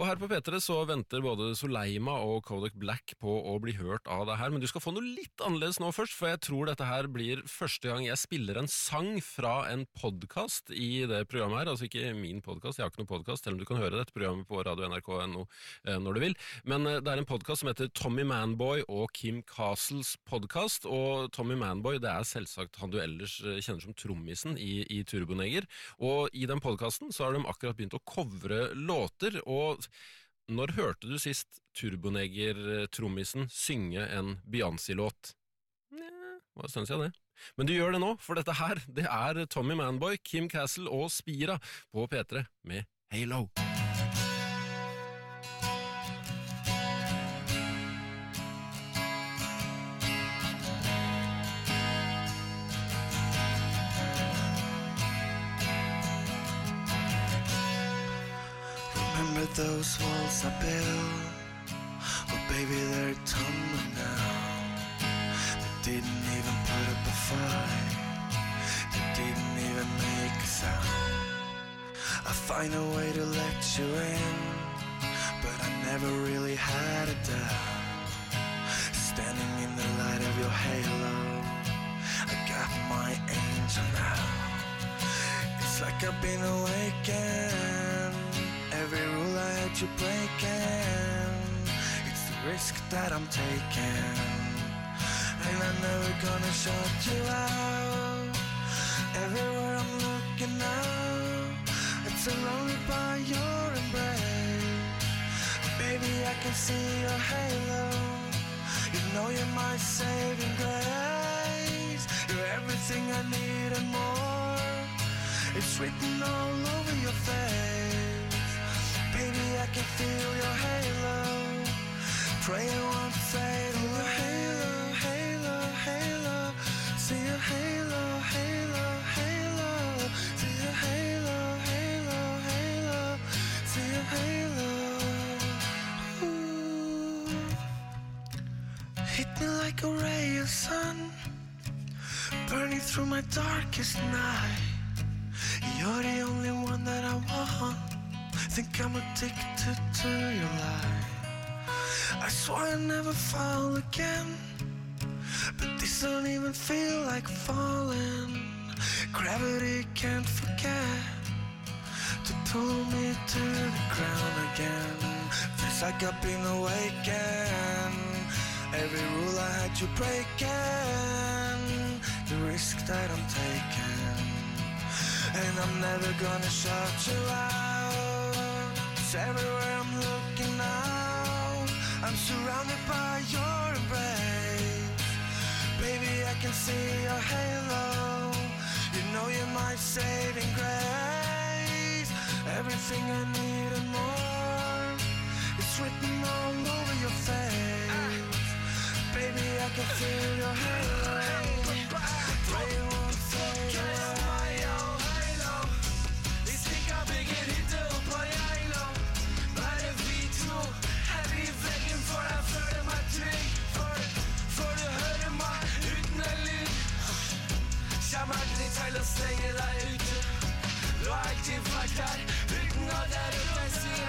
Og her på P3 så venter både Soleima og Kodak Black på å bli hørt av det her, men du skal få noe litt annerledes nå først, for jeg tror dette her blir første gang jeg spiller en sang fra en podkast i det programmet her. Altså ikke min podkast, jeg har ikke noen podkast, selv om du kan høre dette programmet på radio nrk.no eh, når du vil. Men eh, det er en podkast som heter Tommy Manboy og Kim Castles podkast, og Tommy Manboy det er selvsagt han du ellers eh, kjenner som trommisen i, i Turboneger, og i den podkasten så har de akkurat begynt å covre låter. og når hørte du sist Turboneger-trommisen synge en Beyoncé-låt? Nja, en stund siden det. Men du gjør det nå, for dette her, det er Tommy Manboy, Kim Castle og Spira på P3 med Halo. Remember those walls I built? Well, baby, they're tumbling down. They didn't even put up a fight. They didn't even make a sound. I find a way to let you in, but I never really had a doubt. Standing in the light of your halo, I got my angel now. It's like I've been awakened. Every rule I had you breaking. It's the risk that I'm taking. And I'm never gonna shut you out. Everywhere I'm looking now, it's surrounded by your embrace. Baby, I can see your halo. You know you're my saving grace. You're everything I need and more. It's written all over your face. Baby, I can feel your halo. Pray it won't fade away. Halo, halo, halo. See your halo, halo, halo. See your halo, halo, halo. See your halo. Ooh. Hit me like a ray of sun, burning through my darkest night. You're the only one that I want. Think I'm addicted to your light. I swore I'd never fall again, but this don't even feel like falling. Gravity can't forget to pull me to the ground again. Feels like I've been awakened. Every rule I had you breaking, the risk that I'm taking. And I'm never gonna shut you out. Everywhere I'm looking now, I'm surrounded by your embrace. Baby, I can see your halo. You know you're my saving grace. Everything I need and more, it's written all over your face. Baby, I can feel your halo. alles lenger ute. Loa aktiv vaktar, uten å dere